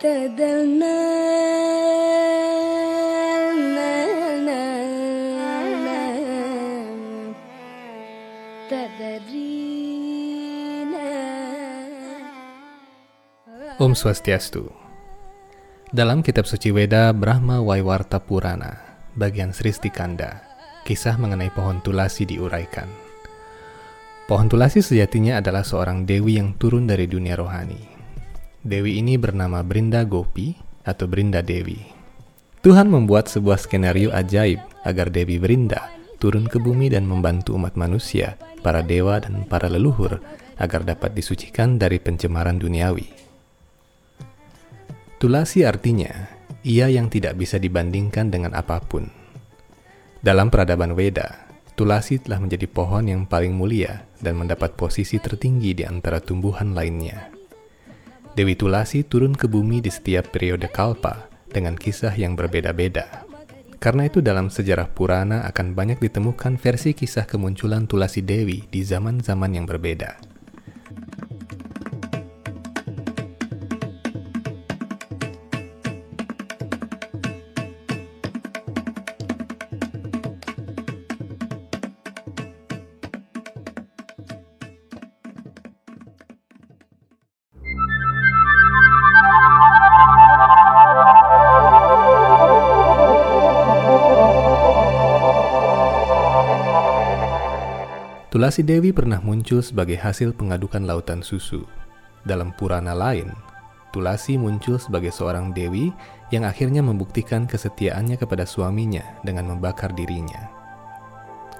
تدلنا Om Swastiastu. Dalam kitab suci Weda Brahma Waiwarta Purana, bagian Sristi Kanda, kisah mengenai pohon tulasi diuraikan. Pohon tulasi sejatinya adalah seorang dewi yang turun dari dunia rohani. Dewi ini bernama Brinda Gopi atau Brinda Dewi. Tuhan membuat sebuah skenario ajaib agar Dewi Brinda turun ke bumi dan membantu umat manusia, para dewa dan para leluhur agar dapat disucikan dari pencemaran duniawi. Tulasi artinya ia yang tidak bisa dibandingkan dengan apa pun. Dalam peradaban Weda, tulasi telah menjadi pohon yang paling mulia dan mendapat posisi tertinggi di antara tumbuhan lainnya. Dewi Tulasi turun ke bumi di setiap periode kalpa dengan kisah yang berbeda-beda. Karena itu dalam sejarah Purana akan banyak ditemukan versi kisah kemunculan Tulasi Dewi di zaman-zaman yang berbeda. Tulasi Dewi pernah muncul sebagai hasil pengadukan lautan susu. Dalam Purana lain, Tulasi muncul sebagai seorang dewi yang akhirnya membuktikan kesetiaannya kepada suaminya dengan membakar dirinya.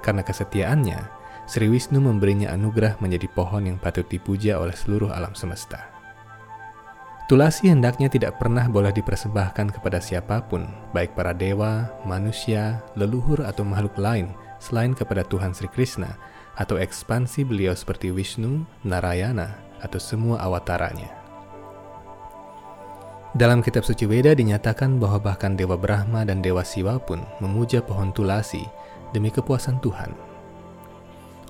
Karena kesetiaannya, Sri Wisnu memberinya anugerah menjadi pohon yang patut dipuja oleh seluruh alam semesta. Tulasi hendaknya tidak pernah boleh dipersembahkan kepada siapa pun, baik para dewa, manusia, leluhur, atau makhluk lain selain kepada Tuhan Sri Krishna atau ekspansi beliau seperti Vishnu, Narayana, atau semua awataranya. Dalam kitab suci Weda dinyatakan bahwa bahkan Dewa Brahma dan Dewa Siwa pun memuja pohon tulasi demi kepuasan Tuhan.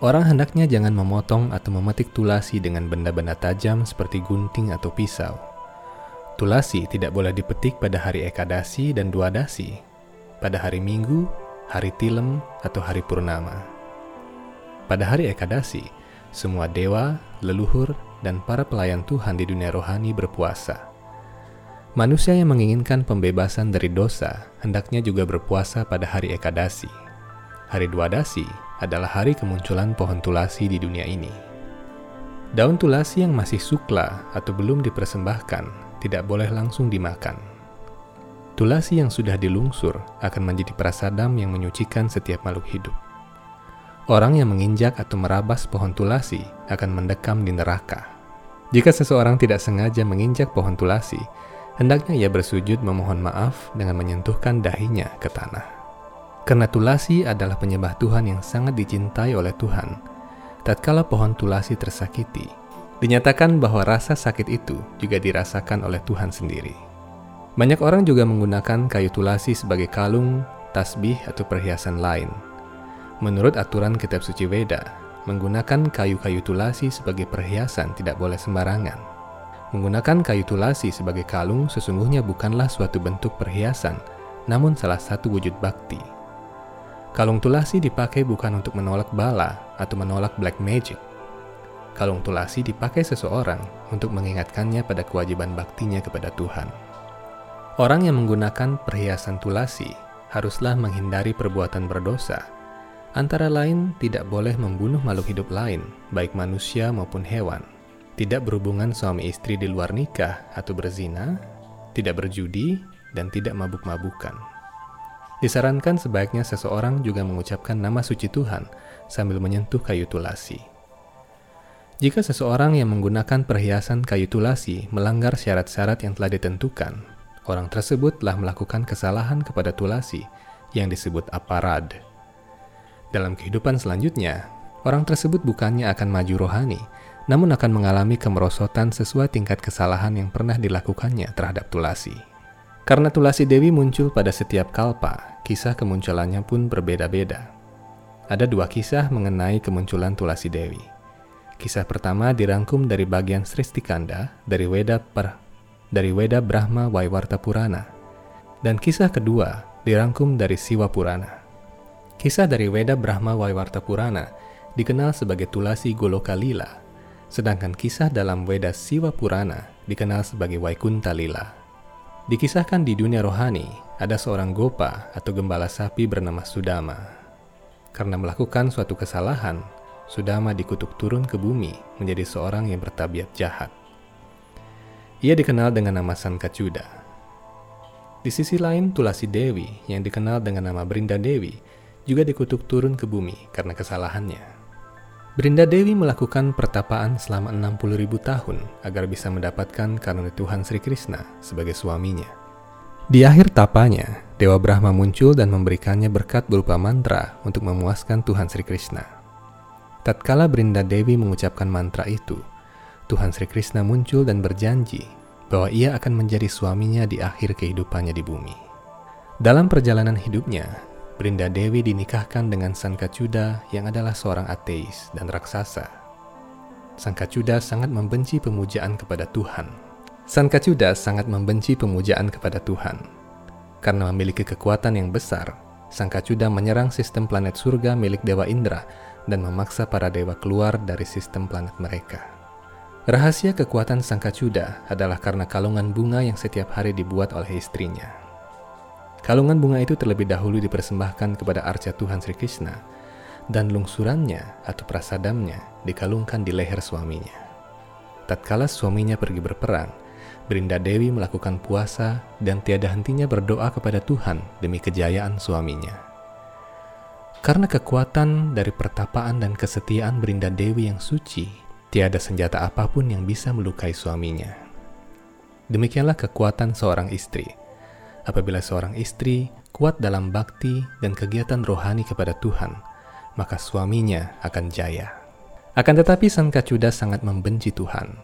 Orang hendaknya jangan memotong atau memetik tulasi dengan benda-benda tajam seperti gunting atau pisau. Tulasi tidak boleh dipetik pada hari Ekadasi dan Duadasi, pada hari Minggu, hari Tilem, atau hari Purnama. Pada hari Ekadasi, semua dewa, leluhur, dan para pelayan Tuhan di dunia rohani berpuasa. Manusia yang menginginkan pembebasan dari dosa hendaknya juga berpuasa pada hari Ekadasi. Hari Dwadasi adalah hari kemunculan pohon tulasi di dunia ini. Daun tulasi yang masih sukla atau belum dipersembahkan tidak boleh langsung dimakan. Tulasi yang sudah dilungsur akan menjadi prasadam yang menyucikan setiap makhluk hidup. Orang yang menginjak atau merabas pohon tulasi akan mendekam di neraka. Jika seseorang tidak sengaja menginjak pohon tulasi, hendaknya ia bersujud memohon maaf dengan menyentuhkan dahinya ke tanah. Karena tulasi adalah penyembah Tuhan yang sangat dicintai oleh Tuhan. Tatkala pohon tulasi tersakiti, dinyatakan bahwa rasa sakit itu juga dirasakan oleh Tuhan sendiri. Banyak orang juga menggunakan kayu tulasi sebagai kalung, tasbih, atau perhiasan lain Menurut aturan kitab suci Weda, menggunakan kayu-kayu tulasi sebagai perhiasan tidak boleh sembarangan. Menggunakan kayu tulasi sebagai kalung sesungguhnya bukanlah suatu bentuk perhiasan, namun salah satu wujud bakti. Kalung tulasi dipakai bukan untuk menolak bala atau menolak black magic. Kalung tulasi dipakai seseorang untuk mengingatkannya pada kewajiban baktinya kepada Tuhan. Orang yang menggunakan perhiasan tulasi haruslah menghindari perbuatan berdosa Antara lain, tidak boleh membunuh makhluk hidup lain, baik manusia maupun hewan. Tidak berhubungan suami istri di luar nikah atau berzina, tidak berjudi, dan tidak mabuk-mabukan. Disarankan sebaiknya seseorang juga mengucapkan nama suci Tuhan sambil menyentuh kayu tulasi. Jika seseorang yang menggunakan perhiasan kayu tulasi melanggar syarat-syarat yang telah ditentukan, orang tersebut telah melakukan kesalahan kepada tulasi yang disebut aparad. Dalam kehidupan selanjutnya, orang tersebut bukannya akan maju rohani, namun akan mengalami kemerosotan sesuai tingkat kesalahan yang pernah dilakukannya terhadap Tulasi. Karena Tulasi Dewi muncul pada setiap kalpa, kisah kemunculannya pun berbeda-beda. Ada dua kisah mengenai kemunculan Tulasi Dewi. Kisah pertama dirangkum dari bagian Sristikanda dari Weda per dari Weda Brahma Waiwarta Purana, dan kisah kedua dirangkum dari Siwa Purana. Kisah dari Weda Brahma Waiwarta Purana dikenal sebagai Tulasi Goloka Lila, sedangkan kisah dalam Weda Siwa Purana dikenal sebagai Vaikunta Lila. Dikisahkan di dunia rohani, ada seorang gopa atau gembala sapi bernama Sudama. Karena melakukan suatu kesalahan, Sudama dikutuk turun ke bumi menjadi seorang yang bertabiat jahat. Ia dikenal dengan nama Sankacuda. Di sisi lain, Tulasi Dewi yang dikenal dengan nama Brinda Dewi juga dikutuk turun ke bumi karena kesalahannya. Brinda Dewi melakukan pertapaan selama 60.000 tahun agar bisa mendapatkan karunia Tuhan Sri Krishna sebagai suaminya. Di akhir tapanya, Dewa Brahma muncul dan memberikannya berkat berupa mantra untuk memuaskan Tuhan Sri Krishna. Tatkala Brinda Dewi mengucapkan mantra itu, Tuhan Sri Krishna muncul dan berjanji bahwa ia akan menjadi suaminya di akhir kehidupannya di bumi. Dalam perjalanan hidupnya, Brinda Dewi dinikahkan dengan Sankacuda yang adalah seorang ateis dan raksasa. Sankacuda sangat membenci pemujaan kepada Tuhan. Sankacuda sangat membenci pemujaan kepada Tuhan. Karena memiliki kekuatan yang besar, Sankacuda menyerang sistem planet surga milik Dewa Indra dan memaksa para dewa keluar dari sistem planet mereka. Rahasia kekuatan Sangkacuda adalah karena kalungan bunga yang setiap hari dibuat oleh istrinya. Kalungan bunga itu terlebih dahulu dipersembahkan kepada arca Tuhan Sri Krishna, dan lungsurannya atau prasadamnya dikalungkan di leher suaminya. Tatkala suaminya pergi berperang, Brinda Dewi melakukan puasa dan tiada hentinya berdoa kepada Tuhan demi kejayaan suaminya. Karena kekuatan dari pertapaan dan kesetiaan Berinda Dewi yang suci, tiada senjata apa pun yang bisa melukai suaminya. Demikianlah kekuatan seorang istri. Apabila seorang istri kuat dalam bakti dan kegiatan rohani kepada Tuhan, maka suaminya akan jaya. Akan tetapi Sang Kacuda sangat membenci Tuhan.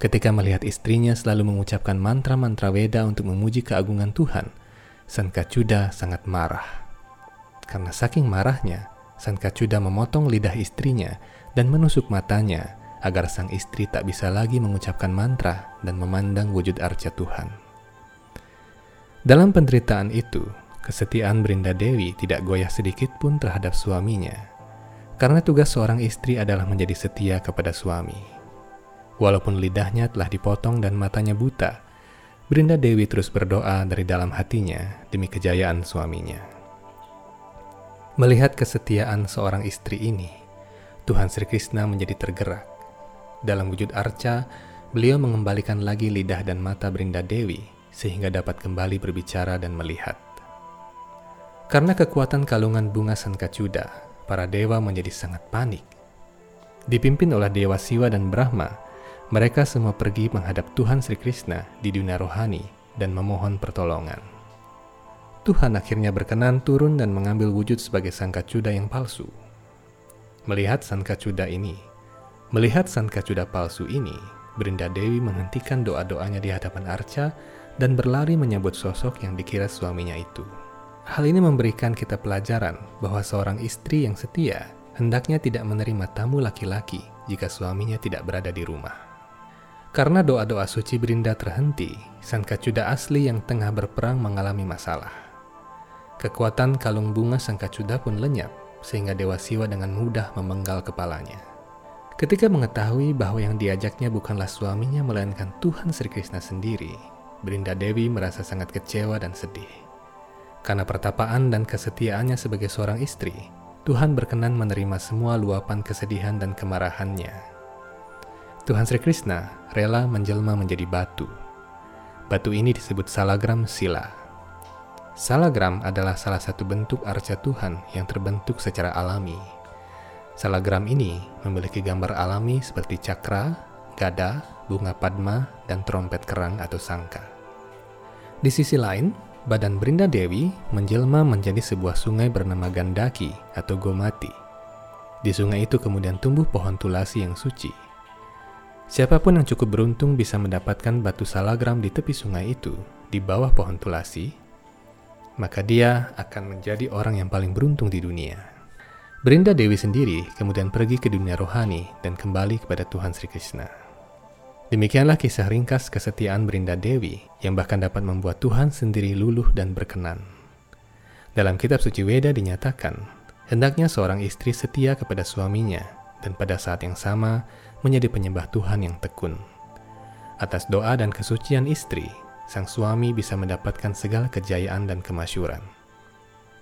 Ketika melihat istrinya selalu mengucapkan mantra-mantra Weda untuk memuji keagungan Tuhan, Sang Kacuda sangat marah. Karena saking marahnya, Sang Kacuda memotong lidah istrinya dan menusuk matanya agar sang istri tak bisa lagi mengucapkan mantra dan memandang wujud arca Tuhan. Dalam penderitaan itu, kesetiaan Brinda Dewi tidak goyah sedikit pun terhadap suaminya, karena tugas seorang istri adalah menjadi setia kepada suami. Walaupun lidahnya telah dipotong dan matanya buta, Brinda Dewi terus berdoa dari dalam hatinya demi kejayaan suaminya. Melihat kesetiaan seorang istri ini, Tuhan Sri Krishna menjadi tergerak. Dalam wujud arca, beliau mengembalikan lagi lidah dan mata Brinda Dewi sehingga dapat kembali berbicara dan melihat. Karena kekuatan kalungan bunga Sankacuda, para dewa menjadi sangat panik. Dipimpin oleh Dewa Siwa dan Brahma, mereka semua pergi menghadap Tuhan Sri Krishna di dunia rohani dan memohon pertolongan. Tuhan akhirnya berkenan turun dan mengambil wujud sebagai sangkacuda yang palsu. Melihat sangkacuda ini, melihat sangkacuda palsu ini, Brinda Dewi menghentikan doa-doanya di hadapan Arca dan berlari menyambut sosok yang dikira suaminya itu. Hal ini memberikan kita pelajaran bahwa seorang istri yang setia hendaknya tidak menerima tamu laki-laki jika suaminya tidak berada di rumah. Karena doa-doa suci Brinda terhenti, Sangkacuda asli yang tengah berperang mengalami masalah. Kekuatan kalung bunga sang kacuda pun lenyap, sehingga Dewa Siwa dengan mudah memenggal kepalanya. Ketika mengetahui bahwa yang diajaknya bukanlah suaminya melainkan Tuhan Sri Krishna sendiri, Brinda Dewi merasa sangat kecewa dan sedih. Karena pertapaan dan kesetiaannya sebagai seorang istri, Tuhan berkenan menerima semua luapan kesedihan dan kemarahannya. Tuhan Sri Krishna rela menjelma menjadi batu. Batu ini disebut salagram sila Salagram adalah salah satu bentuk arca Tuhan yang terbentuk secara alami. Salagram ini memiliki gambar alami seperti cakra, gada, bunga padma, dan trompet kerang atau sangka. Di sisi lain, badan Brinda Dewi menjelma menjadi sebuah sungai bernama Gandaki atau Gomati. Di sungai itu kemudian tumbuh pohon tulasi yang suci. Siapa pun yang cukup beruntung bisa mendapatkan batu salagram di tepi sungai itu, di bawah pohon tulasi, maka dia akan menjadi orang yang paling beruntung di dunia. Berinda Dewi sendiri kemudian pergi ke dunia rohani dan kembali kepada Tuhan Sri Krishna. Demikianlah kisah ringkas kesetiaan Brinda Dewi yang bahkan dapat membuat Tuhan sendiri luluh dan berkenan. Dalam kitab suci Weda dinyatakan, hendaknya seorang istri setia kepada suaminya dan pada saat yang sama menjadi penyembah Tuhan yang tekun. Atas doa dan kesucian istri, sang suami bisa mendapatkan segala kejayaan dan kemasyuran.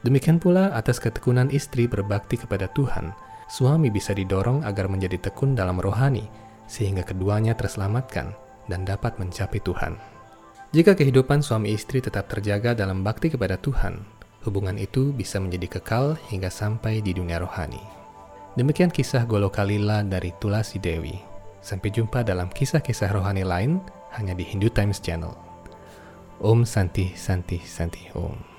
Demikian pula atas ketekunan istri berbakti kepada Tuhan, suami bisa didorong agar menjadi tekun dalam rohani, sehingga keduanya terselamatkan dan dapat mencapai Tuhan. Jika kehidupan suami istri tetap terjaga dalam bakti kepada Tuhan, hubungan itu bisa menjadi kekal hingga sampai di dunia rohani. Demikian kisah Golokalila dari Tulasi Dewi. Sampai jumpa dalam kisah-kisah rohani lain hanya di Hindu Times Channel. Om Santi Santi Santi Om.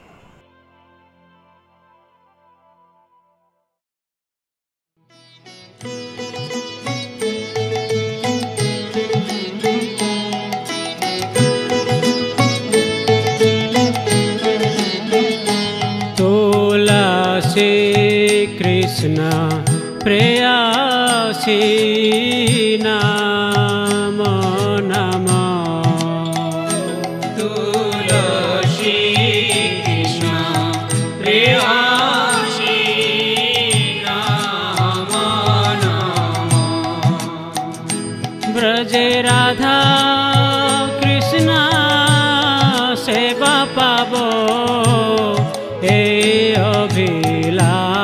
Krishna प्रिया सम तु दुरसिष्ण प्रिया श्रीराम व्रजे राधा कृष्णे पो हे अभिला।